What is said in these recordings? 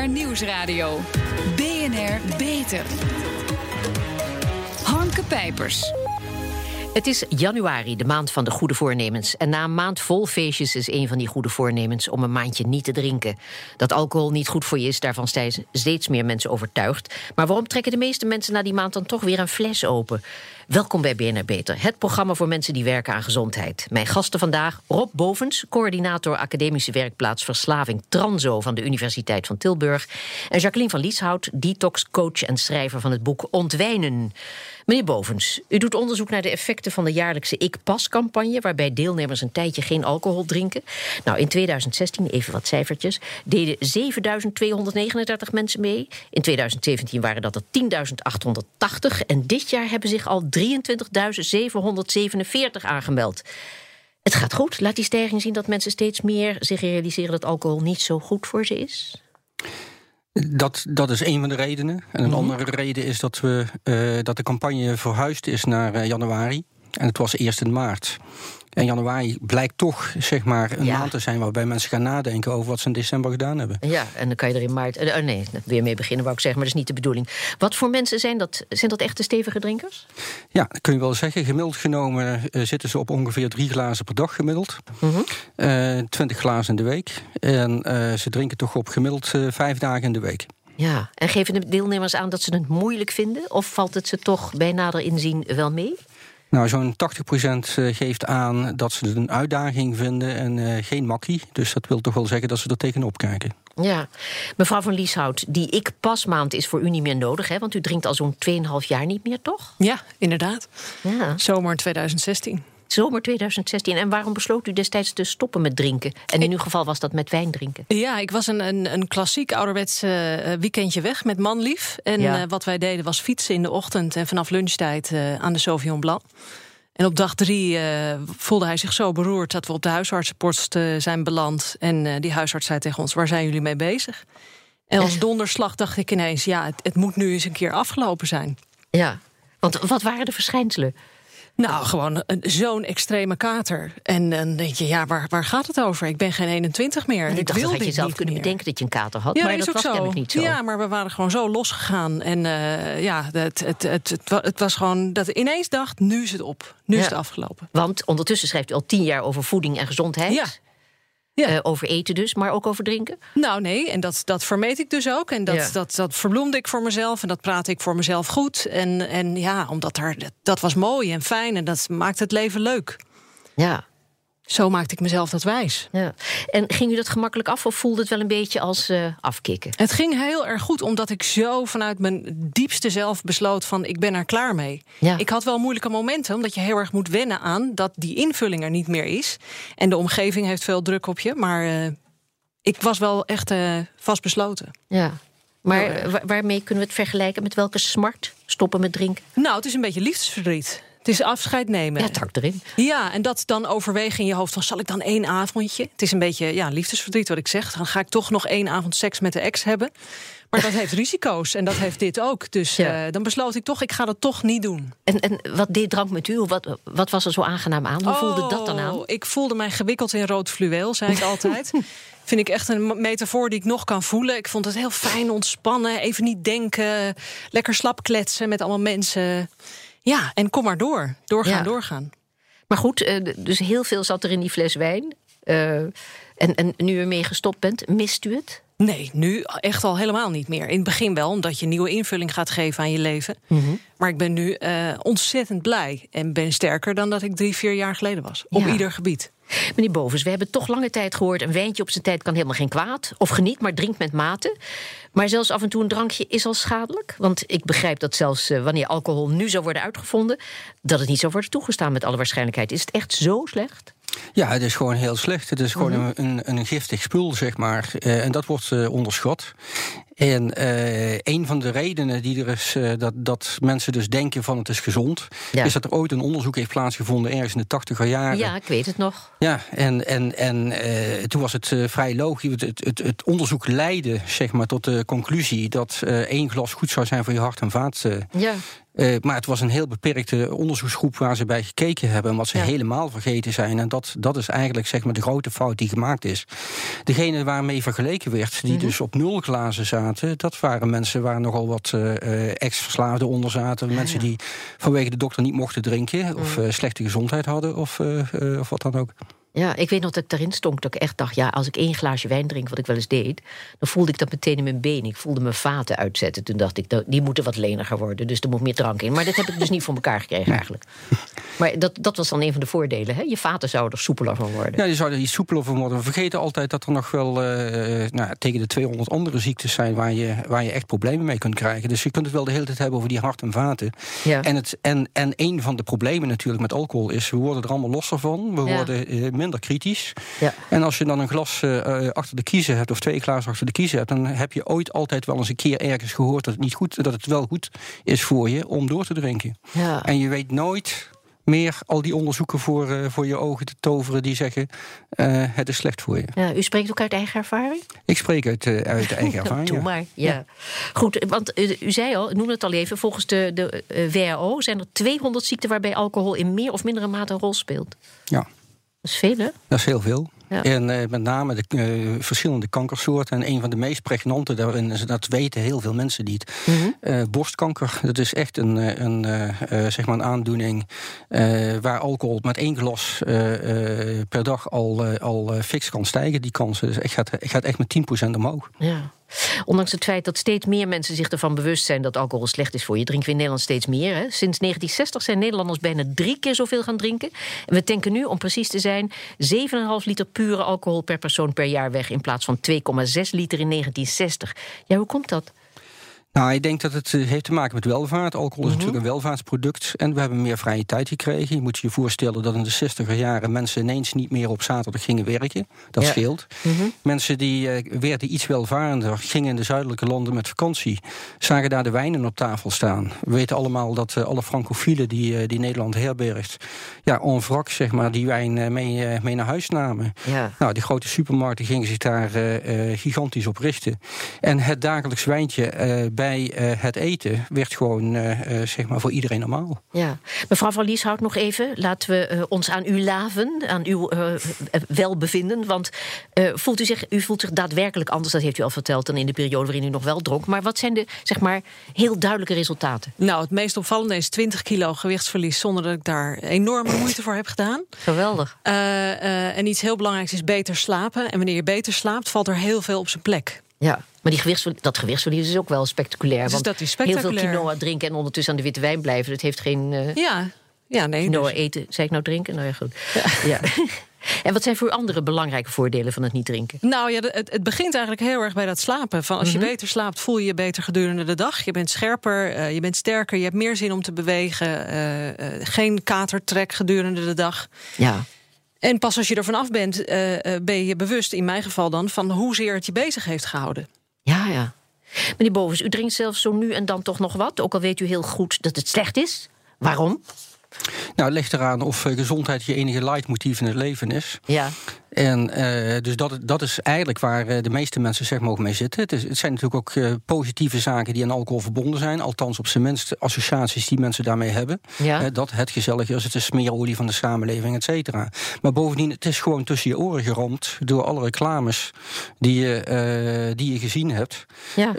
BNR Nieuwsradio. BNR Beter. Hanke Pijpers. Het is januari, de maand van de goede voornemens. En na een maand vol feestjes is een van die goede voornemens om een maandje niet te drinken. Dat alcohol niet goed voor je is, daarvan zijn steeds meer mensen overtuigd. Maar waarom trekken de meeste mensen na die maand dan toch weer een fles open? Welkom bij BNR Beter, het programma voor mensen die werken aan gezondheid. Mijn gasten vandaag Rob Bovens, coördinator academische werkplaats Verslaving Transo van de Universiteit van Tilburg. En Jacqueline van Lieshout, detox-coach en schrijver van het boek Ontwijnen. Meneer Bovens, u doet onderzoek naar de effecten van de jaarlijkse Ik Pas-campagne, waarbij deelnemers een tijdje geen alcohol drinken. Nou, in 2016, even wat cijfertjes, deden 7239 mensen mee. In 2017 waren dat er 10.880 en dit jaar hebben zich al 23.747 aangemeld. Het gaat goed. Laat die stijging zien dat mensen steeds meer zich realiseren dat alcohol niet zo goed voor ze is? Dat, dat is een van de redenen. En een Mhm. andere reden is dat, we, eh, dat de campagne verhuisd is naar eh, januari. En het was eerst in maart. En januari blijkt toch zeg maar, een Ja. maand te zijn waarbij mensen gaan nadenken over wat ze in december gedaan hebben. Ja, en dan kan je er in maart. eh, nee, weer mee beginnen, wou ik zeggen, maar dat is niet de bedoeling. Wat voor mensen zijn dat? Zijn dat echte stevige drinkers? Ja, dat kun je wel zeggen. Gemiddeld genomen eh, zitten ze op ongeveer drie glazen per dag gemiddeld. Mhm. Eh, Twintig glazen in de week. En ze drinken toch op gemiddeld vijf dagen in de week. Ja, en geven de deelnemers aan dat ze het moeilijk vinden? Of valt het ze toch bij nader inzien wel mee? Nou, zo'n 80% geeft aan dat ze het een uitdaging vinden en eh, geen makkie. Dus dat wil toch wel zeggen dat ze er tegenop kijken. Ja, mevrouw van Lieshout, die ik-pasmaand is voor u niet meer nodig, hè? Want u drinkt al zo'n 2,5 jaar niet meer, toch? Ja, inderdaad. Ja. Zomer 2016. Zomer 2016. En waarom besloot u destijds te stoppen met drinken? En in uw geval was dat met wijn drinken. Ja, ik was een, een, een klassiek ouderwets eh, weekendje weg met manlief. En Ja. eh, wat wij deden was fietsen in de ochtend en vanaf lunchtijd eh, aan de Sauvignon Blanc. En op dag drie voelde hij zich zo beroerd dat we op de huisartsenpost zijn beland. En die huisarts zei tegen ons: Waar zijn jullie mee bezig? En als donderslag dacht ik ineens: Ja, het, het moet nu eens een keer afgelopen zijn. Ja. Want wat waren de verschijnselen? Nou, gewoon een- zo'n extreme kater. En dan denk je, ja, waar, waar gaat het over? Ik ben geen 21 meer. ik ik dacht, dat je zelf kunnen meer. bedenken dat je een kater had. Ja, maar dat ook was zo. kennelijk niet zo. Ja, maar we waren gewoon zo losgegaan. En eh, ja, het, het, het, het, wa- het was gewoon dat ik ineens dacht, nu is het op. Nu is het afgelopen. Want ondertussen schrijft u al tien jaar over voeding en gezondheid. Ja. Ja. Eh, over eten dus, maar ook over drinken. Nou nee, en dat, dat vermeet ik dus ook. En dat, Ja. dat, dat verbloemde ik voor mezelf. En dat praatte ik voor mezelf goed. En, en ja, omdat er, dat was mooi en fijn. En dat maakt het leven leuk. Ja. Zo maakte ik mezelf dat wijs. ja. En ging u dat gemakkelijk af of voelde het wel een beetje als eh, afkicken? Het ging heel erg goed, omdat ik zo vanuit mijn diepste zelf besloot van ik ben er klaar mee. Ja. Ik had wel moeilijke momenten, omdat je heel erg moet wennen aan dat die invulling er niet meer is. En de omgeving heeft veel druk op je, maar eh, ik was wel echt eh, vastbesloten. Ja. Maar waarmee kunnen we het vergelijken? Met welke smart? Stoppen met drinken? Nou, het is een beetje liefdesverdriet. Is afscheid nemen. Ja, het hakt erin. Ja, en dat dan overwegen in je hoofd van... zal ik dan één avondje? Het is een beetje ja, liefdesverdriet wat ik zeg. Dan ga ik toch nog één avond seks met de ex hebben. Maar dat heeft risico's en dat heeft dit ook. Dus Ja. eh, dan besloot ik toch, ik ga dat toch niet doen. En, en wat deed drank met u? Wat, wat was er zo aangenaam aan? Hoe voelde dat dan aan? Oh, Ik voelde mij gewikkeld in rood fluweel, zei ik altijd. Vind ik echt een metafoor die ik nog kan voelen. Ik vond het heel fijn, ontspannen, even niet denken. Lekker slap kletsen met allemaal mensen. Ja, en kom maar door. Doorgaan, Ja. doorgaan. Maar goed, eh, dus heel veel zat er in die fles wijn. Eh, en, en nu u ermee gestopt bent, mist u het? Nee, nu echt al helemaal niet meer. In het begin wel, omdat je nieuwe invulling gaat geven aan je leven. Mhm. Maar ik ben nu eh, ontzettend blij. En ben sterker dan dat ik drie, vier jaar geleden was. Op ieder gebied. Meneer Bovens, we hebben toch lange tijd gehoord... een wijntje op zijn tijd kan helemaal geen kwaad. Of geniet, maar drink met mate. Maar zelfs af en toe een drankje is al schadelijk. Want ik begrijp dat zelfs eh, wanneer alcohol nu zou worden uitgevonden... dat het niet zou worden toegestaan met alle waarschijnlijkheid. Is het echt zo slecht? Ja, het is gewoon heel slecht. Het is gewoon Mhm. een, een, een giftig spul, zeg maar. Eh, en dat wordt eh, onderschat. En eh, een van de redenen die er is dat, dat mensen dus denken van het is gezond, Ja. is dat er ooit een onderzoek heeft plaatsgevonden ergens in de tachtiger jaren. Ja, ik weet het nog. Ja, en, en, en toen was het vrij logisch. Het, het, het, onderzoek leidde zeg maar, tot de conclusie dat één glas goed zou zijn voor je hart- en vaatsysteem. Ja. Eh, maar het was een heel beperkte onderzoeksgroep waar ze bij gekeken hebben. En wat ze Ja. helemaal vergeten zijn. En dat, dat is eigenlijk zeg maar, de grote fout die gemaakt is. Degene waarmee vergeleken werd, die dus op nul glazen zaten, dat waren mensen waar nogal wat eh, ex-verslaafden onder zaten. mensen die vanwege de dokter niet mochten drinken. Of eh, slechte gezondheid hadden. Of, of wat dan ook. Ja, ik weet nog dat ik daarin stonk dat ik echt dacht... ja, als ik één glaasje wijn drink, wat ik wel eens deed... dan voelde ik dat meteen in mijn been. Ik voelde mijn vaten uitzetten. Toen dacht ik, nou, die moeten wat leniger worden. Dus er moet meer drank in. Maar dat heb ik dus niet voor elkaar gekregen eigenlijk. Maar dat, dat was dan een van de voordelen. Hè? Je vaten zouden er soepeler van worden. Ja, je zou er iets soepeler van worden. We vergeten altijd dat er nog wel eh, nou, tegen de 200 andere ziektes zijn... Waar je, waar je echt problemen mee kunt krijgen. Dus je kunt het wel de hele tijd hebben over die hart en vaten. Ja. En, het, en, en een van de problemen natuurlijk met alcohol is... we worden er allemaal losser van. We Ja. worden eh, minder kritisch. Ja. En als je dan een glas eh, eh, achter de kiezen hebt... of twee glazen achter de kiezen hebt... dan heb je ooit altijd wel eens een keer ergens gehoord... dat het, niet goed, dat het wel goed is voor je om door te drinken. Ja. En je weet nooit meer al die onderzoeken voor, eh, voor je ogen te toveren... die zeggen, het is slecht voor je. Ja, u spreekt ook uit eigen ervaring? Ik spreek uit, uit eigen ervaring. Doe ja. maar, ja. Goed, want u zei al, noem het al even... volgens de, de WHO zijn er 200 ziekten... waarbij alcohol in meer of mindere mate een rol speelt. Ja, Dat is veel, hè? dat is heel veel. Ja. En eh, met name de eh, verschillende kankersoorten. En een van de meest pregnante daarin is, dat weten heel veel mensen niet. Mhm. Eh, borstkanker, dat is echt een, een, zeg maar een aandoening... waar alcohol met één glas per dag al, al fix kan stijgen, die kansen. Dus het gaat, het gaat echt met 10% omhoog. Ja. Ondanks het feit dat steeds meer mensen zich ervan bewust zijn dat alcohol slecht is voor je, drinken we in Nederland steeds meer. Hè? Sinds 1960 zijn Nederlanders bijna drie keer zoveel gaan drinken. En we tanken nu, om precies te zijn, 7,5 liter pure alcohol per persoon per jaar weg in plaats van 2,6 liter in 1960. Ja, hoe komt dat? Nou, ik denk dat het eh, heeft te maken met welvaart. Alcohol is natuurlijk een welvaartsproduct. En we hebben meer vrije tijd gekregen. Je moet je je voorstellen dat in de 60er jaren mensen ineens niet meer op zaterdag gingen werken. Dat Ja. scheelt. Mensen die eh, werden iets welvarender, gingen in de zuidelijke landen met vakantie. Zagen daar de wijnen op tafel staan. We weten allemaal dat eh, alle francofielen die, die Nederland herbergt, ja, en wrak, zeg maar, die wijn mee, mee naar huis namen. Ja. Nou, die grote supermarkten gingen zich daar gigantisch op richten. En het dagelijks wijntje bij eh, het eten werd gewoon eh, eh, zeg maar voor iedereen normaal. Ja. Mevrouw van Lieshout, nog even. Laten we eh, ons aan u laven, aan uw welbevinden. Want eh, voelt u, zich, u voelt zich daadwerkelijk anders, dat heeft u al verteld... dan in de periode waarin u nog wel dronk. Maar wat zijn de, zeg maar, heel duidelijke resultaten? Nou, het meest opvallende is 20 kilo gewichtsverlies zonder dat ik daar enorme moeite voor heb gedaan. Geweldig. Eh, eh, en iets heel belangrijks is beter slapen. En wanneer je beter slaapt, valt er heel veel op zijn plek. Ja, maar die gewichtsverlies, dat gewichtsverlies is ook wel spectaculair. Dus want dat is Heel spectaculair. veel quinoa drinken en ondertussen aan de witte wijn blijven... dat heeft geen eh Ja, ja nee. quinoa dus- eten. Zei ik nou drinken? Nou ja, goed. Ja. en wat zijn voor u andere belangrijke voordelen van het niet drinken? Nou ja, het, het begint eigenlijk heel erg bij dat slapen. Van als je beter slaapt, voel je je beter gedurende de dag. Je bent scherper, eh, je bent sterker, je hebt meer zin om te bewegen. eh, geen katertrek gedurende de dag. Ja. En pas als je er vanaf bent, eh, eh, ben je bewust, in mijn geval dan, van hoezeer het je bezig heeft gehouden. Ja, ja. Meneer Bovens, u drinkt zelfs zo nu en dan toch nog wat. Ook al weet u heel goed dat het slecht is. Waarom? Nou, het ligt eraan of eh, gezondheid je enige leidmotief in het leven is. Ja. En eh, dus dat, dat is eigenlijk waar eh, de meeste mensen zeg maar ook mee zitten. Het, is, het zijn natuurlijk ook positieve zaken die aan alcohol verbonden zijn. Althans, op zijn minst associaties die mensen daarmee hebben. Ja. Dat het gezellig is, het is smeerolie van de samenleving, et cetera. Maar bovendien, het is gewoon tussen je oren geramd door alle reclames die je, die je gezien hebt. Ja.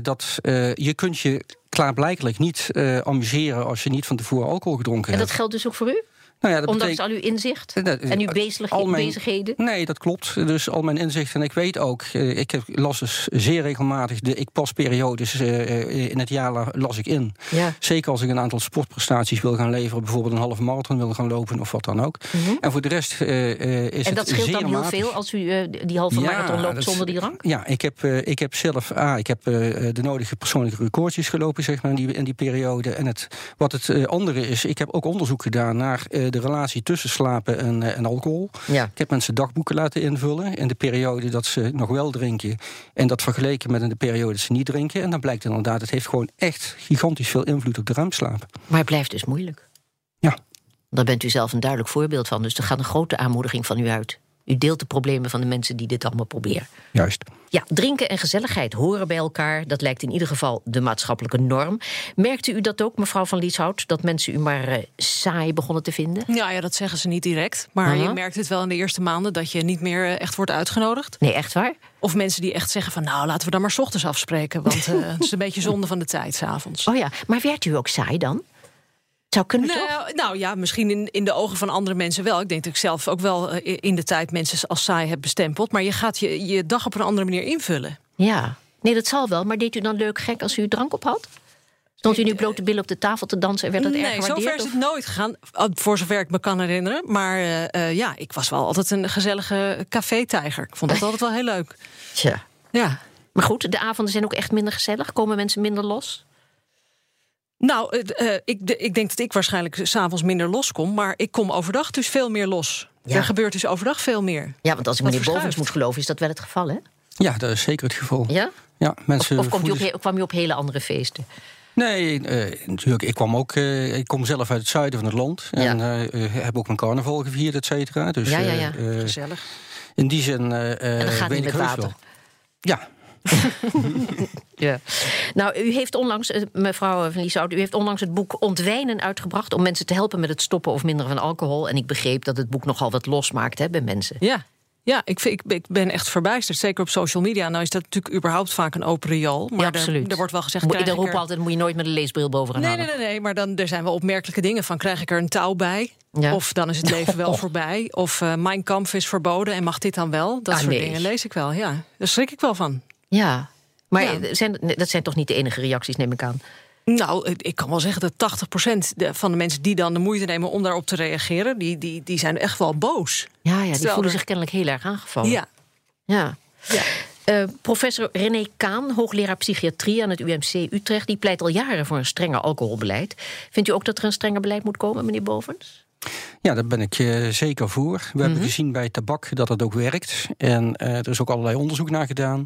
Dat je kunt je klaarblijkelijk niet eh, amuseren als je niet van tevoren alcohol gedronken En hebt. dat geldt dus ook voor u? Nou ja, dat Ondanks betekent- al uw inzicht Eh, dat- en uw bezig, al mijn- bezigheden? Nee, dat klopt. Dus al mijn inzichten. En ik weet ook, eh, ik heb, las dus zeer regelmatig de ik-pas-periodes eh, in het jaar la- las ik in. Ja. Zeker als ik een aantal sportprestaties wil gaan leveren, bijvoorbeeld een halve marathon wil gaan lopen of wat dan ook. En voor de rest eh, is Mhm. En dat het scheelt dan heel matig. veel als u die halve marathon loopt dat- zonder die drank? Ja, ik heb, ik heb zelf ah, ik heb, de nodige persoonlijke recordjes gelopen zeg maar, in, die, in die periode. En het, wat het andere is, ik heb ook onderzoek gedaan naar de relatie tussen slapen en, eh, en alcohol. Ja. Ik heb mensen dagboeken laten invullen in de periode dat ze nog wel drinken. En dat vergeleken met in de periode dat ze niet drinken. En dan blijkt inderdaad, het heeft gewoon echt gigantisch veel invloed op de ruimslaap. Maar het blijft dus moeilijk. Ja. Daar bent u zelf een duidelijk voorbeeld van. Dus er gaat een grote aanmoediging van u uit. U deelt de problemen van de mensen die dit allemaal proberen. Juist. Ja, drinken en gezelligheid horen bij elkaar. Dat lijkt in ieder geval de maatschappelijke norm. Merkte u dat ook, mevrouw van Lieshout, dat mensen u maar uh, saai begonnen te vinden? Ja, ja, dat zeggen ze niet direct. Maar Uh-huh. je merkt het wel in de eerste maanden dat je niet meer eh, echt wordt uitgenodigd. Nee, echt waar? Of mensen die echt zeggen van nou, laten we dan maar 's ochtends afspreken. Want eh, het is een beetje zonde van de tijd, s'avonds. Oh ja, maar werd u ook saai dan? Zou kunnen toch? Nou, nou ja, misschien in, in de ogen van andere mensen wel. Ik denk dat ik zelf ook wel eh, in de tijd mensen als saai heb bestempeld. Maar je gaat je, je dag op een andere manier invullen. Ja. Nee, dat zal wel. Maar deed u dan leuk gek als u drank op had? Stond u nu blote billen op de tafel te dansen en werd dat erg nee, gewaardeerd? zover is het nooit gegaan. Voor zover ik me kan herinneren. Maar eh, eh, ja, ik was wel altijd een gezellige café-tijger. Ik vond dat altijd wel heel leuk. Tja. Ja. Maar goed, de avonden zijn ook echt minder gezellig. Komen mensen minder los? Nou, eh, eh, ik, de- ik denk dat ik waarschijnlijk s'avonds minder loskom. Maar ik kom overdag dus veel meer los. Ja. Er gebeurt dus overdag veel meer. Ja, want als ik meneer Bovens moet geloven, is dat wel het geval, hè? Ja, dat is zeker het geval. Ja? Ja, Of, mensen of komt op, kwam u op hele andere feesten? Nee, eh, natuurlijk. Ik kwam ook. eh, ik kom zelf uit het zuiden van het land. En Ja. heb ook mijn carnaval gevierd, et cetera. Dus Ja, ja, ja. Gezellig. in die zin. eh, En dat gaat weet niet ik heus water. wel. Ja, Ja. Nou, u heeft onlangs, eh, mevrouw van Lieshout, u heeft onlangs het boek Ontwijnen uitgebracht om mensen te helpen met het stoppen of minderen van alcohol. En ik begreep dat het boek nogal wat losmaakt hè, bij mensen. Ja. Ja, ik, vind- ik, ik ben echt verbijsterd. Zeker op social media. Nou is dat natuurlijk überhaupt vaak een open riool. Maar ja, er- absoluut. Er, wordt wel gezegd... Moet, er ik roepen er- altijd, moet je nooit met een leesbril bovenaan Nee, halen. nee, nee, nee, maar dan, er zijn wel opmerkelijke dingen van... krijg ik er een touw bij? Ja. Of dan is het leven wel voorbij? Of eh mijn kamp is verboden en mag dit dan wel? Dat Ah, soort nee. dingen lees ik wel, ja. Daar schrik ik wel van. Ja. Maar Ja. eh, Zijn, dat zijn toch niet de enige reacties, neem ik aan? Nou, ik- kan wel zeggen dat 80% de- van de mensen die dan de moeite nemen om daarop te reageren... die, die, die zijn echt wel boos. Ja, ja die Terwijl voelen er- zich kennelijk heel erg aangevallen. Ja. Ja. Ja. Eh, professor René Kaan, hoogleraar psychiatrie aan het UMC Utrecht, die pleit al jaren voor een strenger alcoholbeleid. Vindt u ook dat er een strenger beleid moet komen, meneer Bovens? ja, daar ben ik eh, zeker voor. We Mhm. hebben gezien bij tabak dat het ook werkt. En eh, er is ook allerlei onderzoek naar gedaan.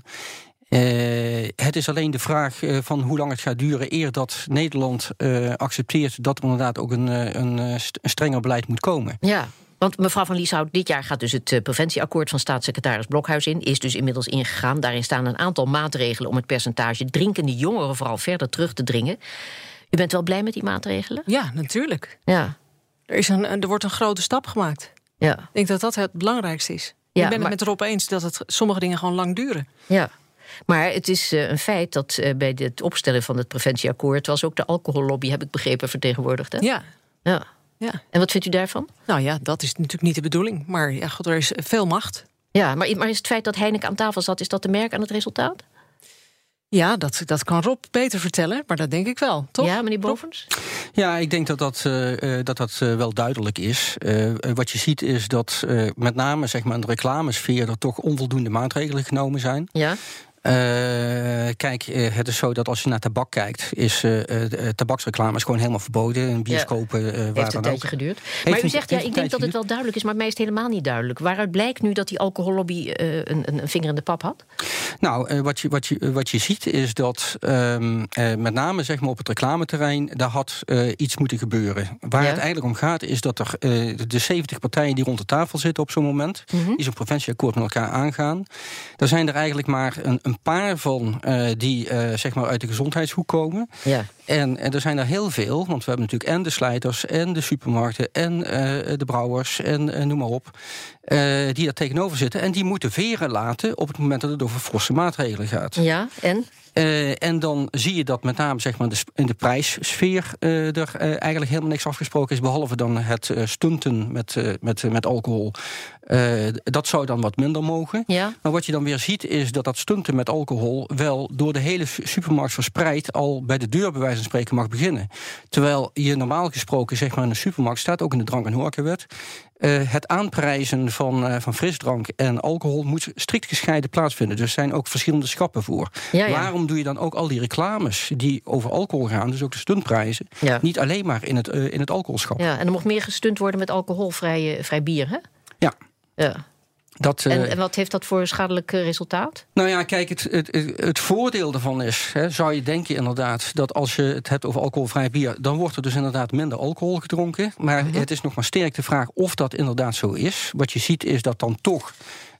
Eh, het is alleen de vraag eh, van hoe lang het gaat duren eer dat Nederland eh, accepteert dat er inderdaad ook een, een, st- een strenger beleid moet komen. Ja. Want mevrouw van Lieshout, dit jaar gaat dus het preventieakkoord van staatssecretaris Blokhuis in. Is dus inmiddels ingegaan. Daarin staan een aantal maatregelen om het percentage drinkende jongeren vooral verder terug te dringen. U bent wel blij met die maatregelen? ja, natuurlijk. Ja. Er, is een, er wordt een grote stap gemaakt. Ja. Ik denk dat dat het belangrijkste is. Ja, ik ben maar- het met Rob eens dat het, sommige dingen gewoon lang duren. Ja. Maar het is eh, een feit dat eh, bij het opstellen van het preventieakkoord was ook de alcohollobby, heb ik begrepen, vertegenwoordigd. Hè? Ja, Ja. ja. En wat vindt u daarvan? Nou ja, dat is natuurlijk niet de bedoeling. Maar ja, goed, er is veel macht. Ja, maar, maar is het feit dat Heineken aan tafel zat, is dat te merken aan het resultaat? Ja, dat, dat kan Rob beter vertellen, maar dat denk ik wel, toch? Ja, meneer Bovens? Ja, ik denk dat dat, eh, eh, dat, dat wel duidelijk is. Wat je ziet is dat eh, met name zeg maar, in de reclamesfeer er toch onvoldoende maatregelen genomen zijn. Ja. Eh, kijk, eh, het is zo dat als je naar tabak kijkt, is eh, tabaksreclame is gewoon helemaal verboden. In bioscopen, eh, waar Heeft een tijdje ook. geduurd. Maar u zegt, ja, ik denk dat het wel duidelijk is, maar mij is het helemaal niet duidelijk. Waaruit blijkt nu dat die alcohollobby een, een, een vinger in de pap had? Nou, wat, je, wat, je, wat je ziet is dat ehm, eh, met name zeg maar, op het reclameterrein... daar had iets moeten gebeuren. Waar Ja. het eigenlijk om gaat is dat er de 70 partijen die rond de tafel zitten op zo'n moment... Mhm. die zo'n preventieakkoord met elkaar aangaan... daar zijn er eigenlijk maar een, een paar van eh, die eh, zeg maar uit de gezondheidshoek komen... Ja. En, en er zijn er heel veel, want we hebben natuurlijk en de slijters en de supermarkten en eh, de brouwers en noem maar op, die daar tegenover zitten. En die moeten veren laten op het moment dat het over forse maatregelen gaat. Ja, en? Eh, en dan zie je dat met name zeg maar, de in de prijssfeer eh, er eh, eigenlijk helemaal niks afgesproken is, behalve dan het stunten met, met, met alcohol. Dat zou dan wat minder mogen. Ja. Maar wat je dan weer ziet is dat dat stunten met alcohol wel door de hele su- supermarkt verspreid al bij de deur bij wijze van spreken mag beginnen. Terwijl je normaal gesproken zeg maar in een supermarkt staat, ook in de drank- en horecawet, eh, het aanprijzen van, eh, van frisdrank en alcohol moet strikt gescheiden plaatsvinden. Dus er zijn ook verschillende schappen voor. Ja, ja. Waarom doe je dan ook al die reclames die over alcohol gaan, dus ook de stuntprijzen, Ja. niet alleen maar in het, eh, in het alcoholschap? ja. En er mocht meer gestunt worden met alcoholvrij vrij bier, hè? Ja. Ja. Dat, en, en, wat heeft dat voor schadelijk resultaat? Nou ja, kijk, het, het, het voordeel ervan is, hè, zou je denken inderdaad, dat als je het hebt over alcoholvrij bier, dan wordt er dus inderdaad minder alcohol gedronken. Maar mm -hmm. het is nog maar sterk de vraag of dat inderdaad zo is. Wat je ziet is dat dan toch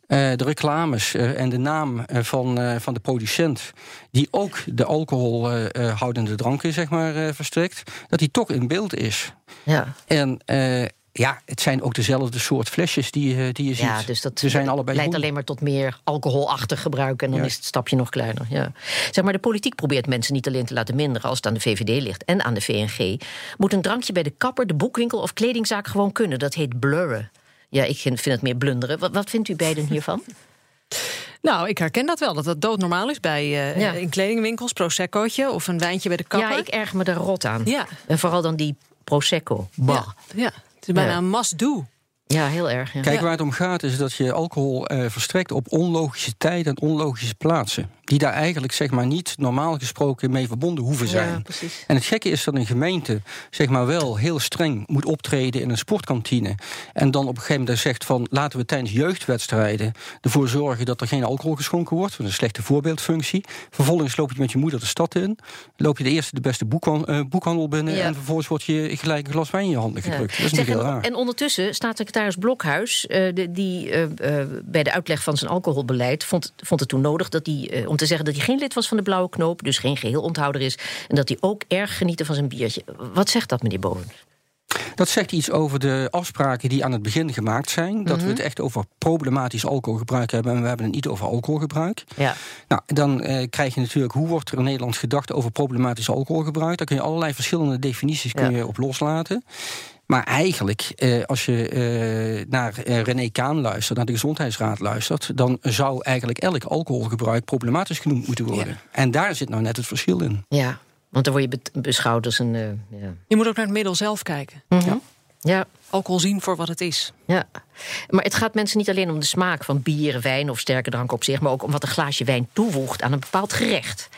uh, de reclames uh, en de naam uh, van, van de producent, die ook de alcoholhoudende dranken zeg maar, verstrekt, dat die toch in beeld is. Ja. En ja, het zijn ook dezelfde soort flesjes die, die je ziet. Ja, dus dat Ze zijn allebei leidt goed. alleen maar tot meer alcoholachtig gebruik. En dan Ja. is het stapje nog kleiner. Ja. Zeg maar, de politiek probeert mensen niet alleen te laten minderen... als het aan de VVD ligt en aan de VNG. Moet een drankje bij de kapper, de boekwinkel of kledingzaak gewoon kunnen. Dat heet blurren. Ja, ik vind het meer blunderen. Wat, wat vindt u beiden hiervan? Nou, ik herken dat wel, dat dat doodnormaal is bij eh, Ja. in kledingwinkels, proseccootje of een wijntje bij de kapper. Ja, ik erger me daar rot aan. Ja. En vooral dan die Prosecco. Bah. ja, ja. Het is bijna Ja. een must-do. Ja, heel erg. Ja. Kijk, waar het om gaat is dat je alcohol eh, verstrekt op onlogische tijden en onlogische plaatsen. Die daar eigenlijk zeg maar niet normaal gesproken mee verbonden hoeven zijn. Ja. En het gekke is dat een gemeente zeg maar wel heel streng moet optreden in een sportkantine. En dan op een gegeven moment zegt van laten we tijdens jeugdwedstrijden ervoor zorgen dat er geen alcohol geschonken wordt. Dat is een slechte voorbeeldfunctie. Vervolgens loop je met je moeder de stad in. Loop je de eerste de beste eh, boekhandel binnen. Ja. En vervolgens wordt je gelijk een glas wijn in je handen Ja. gedrukt. Dat is Zeg, heel en, raar. en ondertussen, staatssecretaris Blokhuis, eh, de- die eh, bij de uitleg van zijn alcoholbeleid vond, vond het toen nodig dat hij, om te zeggen dat hij geen lid was van de Blauwe Knoop, dus geen geheel onthouder is, en dat hij ook erg geniette van zijn biertje. Wat zegt dat, meneer Boven? Dat zegt iets over de afspraken die aan het begin gemaakt zijn. Dat Mhm. we het echt over problematisch alcoholgebruik hebben en we hebben het niet over alcoholgebruik. Ja. Nou, dan eh, krijg je natuurlijk hoe wordt er in Nederland gedacht over problematisch alcoholgebruik. Daar kun je allerlei verschillende definities kun je op loslaten. Maar eigenlijk, eh, als je eh, naar eh, René Kaan luistert, naar de Gezondheidsraad luistert, dan zou eigenlijk elk alcoholgebruik problematisch genoemd moeten worden. En daar zit nou net het verschil in. Ja, want dan word je be- beschouwd als een. eh, ja. Je moet ook naar het middel zelf kijken. Mhm. ja, Alcohol zien voor wat het is. Ja, maar het gaat mensen niet alleen om de smaak van bier, wijn of sterke drank op zich, maar ook om wat een glaasje wijn toevoegt aan een bepaald gerecht.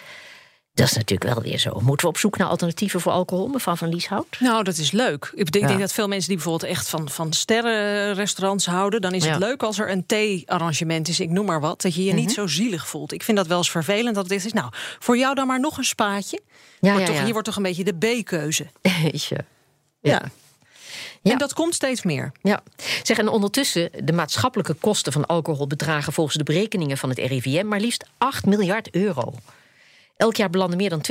Dat is natuurlijk wel weer zo. Moeten we op zoek naar alternatieven voor alcohol, mevrouw van Lieshout? Nou, dat is leuk. Ik denk, Ja. denk dat veel mensen die bijvoorbeeld echt van, van sterrenrestaurants houden... dan is Ja. het leuk als er een thee-arrangement is, ik noem maar wat... dat je je Mhm. niet zo zielig voelt. Ik vind dat wel eens vervelend dat het is. Nou, voor jou dan maar nog een spaatje. Ja, Wordt ja, toch, ja. Je wordt toch een beetje de B-keuze. Jeetje. Ja. Ja. En dat komt steeds meer. Ja, zeg en ondertussen de maatschappelijke kosten van alcohol bedragen volgens de berekeningen van het RIVM maar liefst 8 miljard euro. Elk jaar belanden meer dan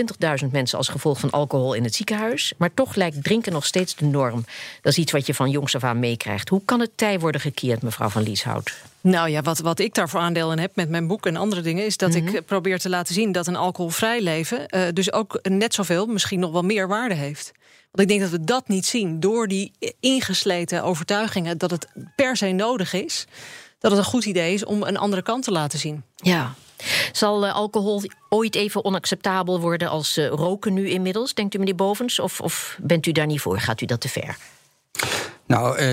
20.000 mensen als gevolg van alcohol in het ziekenhuis. Maar toch lijkt drinken nog steeds de norm. Dat is iets wat je van jongs af aan meekrijgt. Hoe kan het tij worden gekeerd, mevrouw van Lieshout? Nou ja, wat, wat ik daarvoor aandeel in heb met mijn boek en andere dingen... is dat Mhm. ik probeer te laten zien dat een alcoholvrij leven... eh, dus ook net zoveel, misschien nog wel meer waarde heeft. Want ik denk dat we dat niet zien door die ingesleten overtuigingen... dat het per se nodig is, dat het een goed idee is... om een andere kant te laten zien. Ja. Zal eh, alcohol ooit even onacceptabel worden als eh, roken nu inmiddels, denkt u meneer Bovens? Of, of bent u daar niet voor? Gaat u dat te ver? Nou, eh,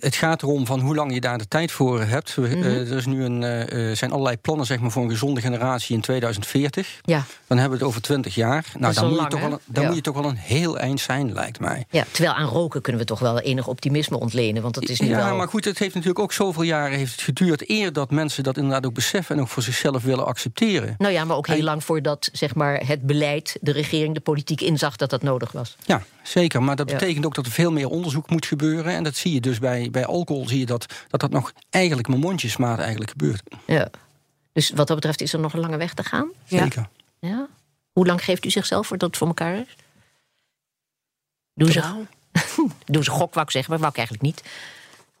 het gaat erom van hoe lang je daar de tijd voor hebt. Mhm. eh, er is nu een, eh, zijn allerlei plannen zeg maar, voor een gezonde generatie in 2040. Ja. Dan hebben we het over 20 jaar. Nou, dan, moet, je lang, toch hè? wel, een- dan Ja. moet je toch wel een heel eind zijn, lijkt mij. ja. Terwijl aan roken kunnen we toch wel enig optimisme ontlenen. Want dat is nu ja, wel... maar goed, het heeft natuurlijk ook zoveel jaren heeft het geduurd... eer dat mensen dat inderdaad ook beseffen en ook voor zichzelf willen accepteren. Nou ja, maar ook heel lang voordat zeg maar, het beleid, de regering, de politiek inzag dat dat nodig was. Ja, zeker. Maar dat Ja. betekent ook dat er veel meer onderzoek moet gebeuren. En dat zie je dus bij, bij alcohol, zie je dat, dat dat nog eigenlijk met mondjesmaat eigenlijk gebeurt. Ja. Dus wat dat betreft is er nog een lange weg te gaan. Ja. Zeker. Ja. Hoe lang geeft u zichzelf voordat het voor elkaar is? Doen ze, doen ze gok, wou ik zeggen, maar wou ik eigenlijk niet.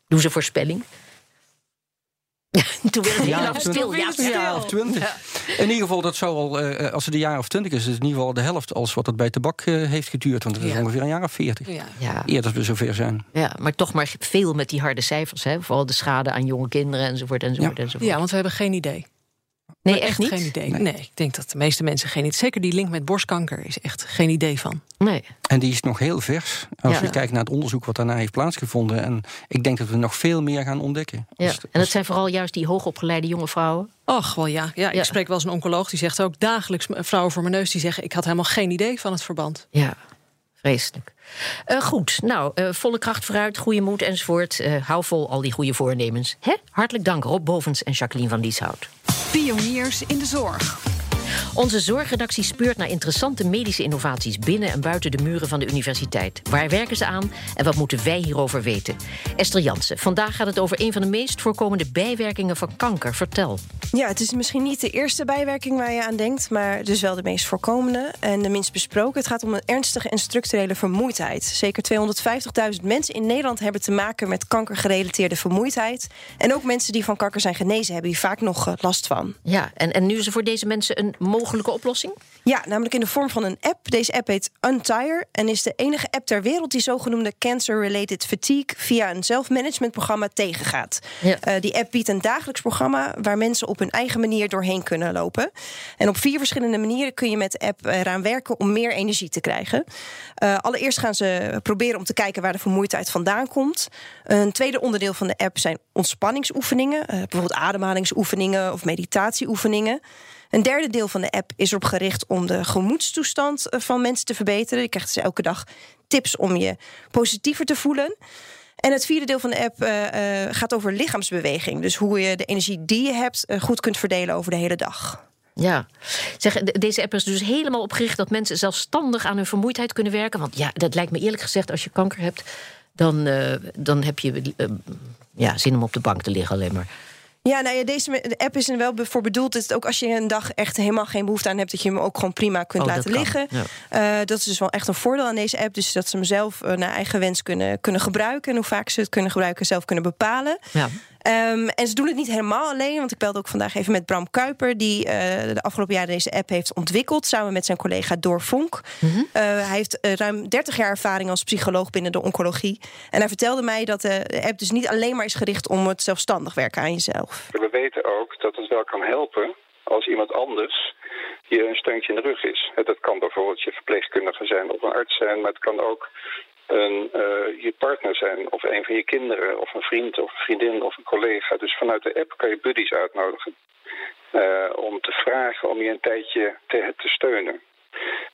Doen ze voorspelling? Toen werd het heel Ja, stil. Jaar of twintig. In ieder geval, dat zou al, eh, als het een jaar of twintig is, is het in ieder geval de helft als wat het bij tabak eh, heeft geduurd. Want het is Ja. ongeveer een jaar of veertig. ja. ja. Eerder we zover zijn. ja, maar toch maar veel met die harde cijfers. Hè? Vooral de schade aan jonge kinderen enzovoort. enzovoort, Ja. enzovoort. ja, want we hebben geen idee. Nee, echt niet. geen idee. Nee. ik denk dat de meeste mensen geen idee... Zeker die link met borstkanker is echt geen idee van. Nee. En die is nog heel vers. Als Ja. je kijkt naar het onderzoek wat daarna heeft plaatsgevonden. En ik denk dat we nog veel meer gaan ontdekken. Ja. Als- En dat zijn vooral juist die hoogopgeleide jonge vrouwen. Och, wel ja. ja. Ik Ja. spreek wel eens een oncoloog die zegt ook dagelijks... vrouwen voor mijn neus die zeggen... ik had helemaal geen idee van het verband. Ja. Vreselijk. Uh, goed, nou, uh, volle kracht vooruit, goede moed enzovoort. Uh, hou vol al die goede voornemens. Hè? Hartelijk dank Rob Bovens en Jacqueline van Lieshout. Pioniers in de zorg. Onze zorgredactie speurt naar interessante medische innovaties binnen en buiten de muren van de universiteit. Waar werken ze aan en wat moeten wij hierover weten? Esther Jansen, vandaag gaat het over een van de meest voorkomende bijwerkingen van kanker. Vertel. Ja, het is misschien niet de eerste bijwerking waar je aan denkt, maar dus wel de meest voorkomende en de minst besproken. Het gaat om een ernstige en structurele vermoeidheid. Zeker 250.000 mensen in Nederland hebben te maken met kankergerelateerde vermoeidheid. En ook mensen die van kanker zijn genezen hebben hier vaak nog eh, last van. Ja, en, en nu is er voor deze mensen een mogelijke oplossing? Ja, namelijk in de vorm van een app. Deze app heet Untire en is de enige app ter wereld die zogenoemde cancer-related fatigue via een zelfmanagementprogramma tegengaat. Ja. Uh, die app biedt een dagelijks programma waar mensen op hun eigen manier doorheen kunnen lopen. En op vier verschillende manieren kun je met de app eraan werken om meer energie te krijgen. Uh, allereerst gaan ze proberen om te kijken waar de vermoeidheid vandaan komt. Een tweede onderdeel van de app zijn ontspanningsoefeningen, uh, bijvoorbeeld ademhalingsoefeningen of meditatieoefeningen. Een derde deel van de app is erop gericht om de gemoedstoestand eh, van mensen te verbeteren. Je krijgt dus elke dag tips om je positiever te voelen. En het vierde deel van de app uh, gaat over lichaamsbeweging. Dus hoe je de energie die je hebt goed kunt verdelen over de hele dag. Ja, zeg, deze app is dus helemaal opgericht dat mensen zelfstandig aan hun vermoeidheid kunnen werken. Want ja, dat lijkt me eerlijk gezegd, als je kanker hebt, dan, dan heb je ja, zin om op de bank te liggen alleen maar. Ja, nou ja, deze de app is er wel voor bedoeld. Dat ook als je een dag echt helemaal geen behoefte aan hebt, dat je hem ook gewoon prima kunt oh, laten liggen. Uh, dat is dus wel echt een voordeel aan deze app. Dus dat ze hem zelf uh, naar eigen wens kunnen, kunnen gebruiken. En hoe vaak ze het kunnen gebruiken, zelf kunnen bepalen. Ja. Um, en ze doen het niet helemaal alleen, want ik belde ook vandaag even met Bram Kuiper, die uh, de afgelopen jaren deze app heeft ontwikkeld samen met zijn collega Door Vonk. Mm -hmm. uh, hij heeft uh, ruim 30 jaar ervaring als psycholoog binnen de oncologie. En hij vertelde mij dat de app dus niet alleen maar is gericht om het zelfstandig werken aan jezelf. We weten ook dat het wel kan helpen als iemand anders je een steuntje in de rug is. Dat kan bijvoorbeeld je verpleegkundige zijn of een arts zijn, maar het kan ook een, uh, je partner zijn, of een van je kinderen, of een vriend of een vriendin of een collega. Dus vanuit de app kan je buddies uitnodigen uh, om te vragen om je een tijdje te, te steunen,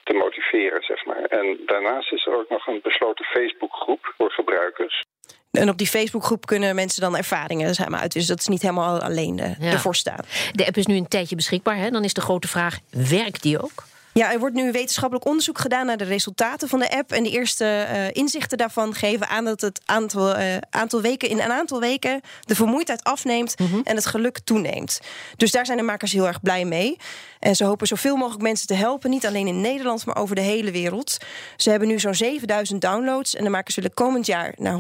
te motiveren, zeg maar. En daarnaast is er ook nog een besloten Facebookgroep voor gebruikers. En op die Facebookgroep kunnen mensen dan ervaringen zeg maar, uit. Dus dat is niet helemaal alleen uh, ja. ervoor staan. De app is nu een tijdje beschikbaar. Hè? Dan is de grote vraag: werkt die ook? Ja, er wordt nu wetenschappelijk onderzoek gedaan naar de resultaten van de app. En de eerste uh, inzichten daarvan geven aan dat het aantal, uh, aantal weken, in een aantal weken de vermoeidheid afneemt mm -hmm. en het geluk toeneemt. Dus daar zijn de makers heel erg blij mee. En ze hopen zoveel mogelijk mensen te helpen, niet alleen in Nederland, maar over de hele wereld. Ze hebben nu zo'n 7000 downloads en de makers willen komend jaar naar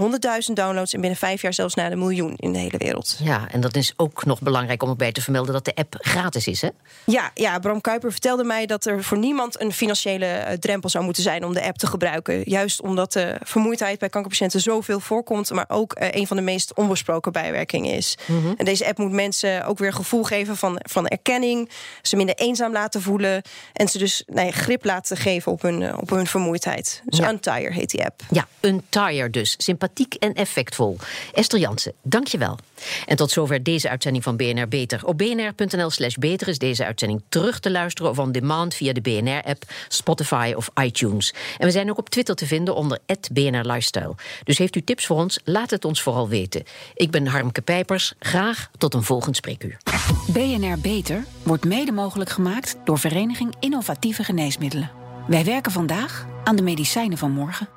100.000 downloads en binnen vijf jaar zelfs naar de miljoen in de hele wereld. Ja, en dat is ook nog belangrijk om erbij te vermelden dat de app gratis is, hè? Ja, ja Bram Kuiper vertelde mij dat er voor niemand een financiële eh, drempel zou moeten zijn om de app te gebruiken. Juist omdat de vermoeidheid bij kankerpatiënten zoveel voorkomt, maar ook uh, een van de meest onbesproken bijwerkingen is. Mm -hmm. En deze app moet mensen ook weer gevoel geven van, van erkenning, ze minder eenzaam laten voelen en ze dus nou ja, grip laten geven op hun, eh, op hun vermoeidheid. Dus ja. Untire heet die app. Ja, Untire dus. Sympathiek en effectvol. Esther Jansen, dank je wel. En tot zover deze uitzending van BNR Beter. Op bnr.nl slash beter is deze uitzending terug te luisteren of on demand via de BNR-app, Spotify of iTunes. En we zijn ook op Twitter te vinden onder BNR Lifestyle. Dus heeft u tips voor ons? Laat het ons vooral weten. Ik ben Harmke Pijpers. Graag tot een volgend spreekuur. BNR Beter wordt mede mogelijk gemaakt door Vereniging Innovatieve Geneesmiddelen. Wij werken vandaag aan de medicijnen van morgen.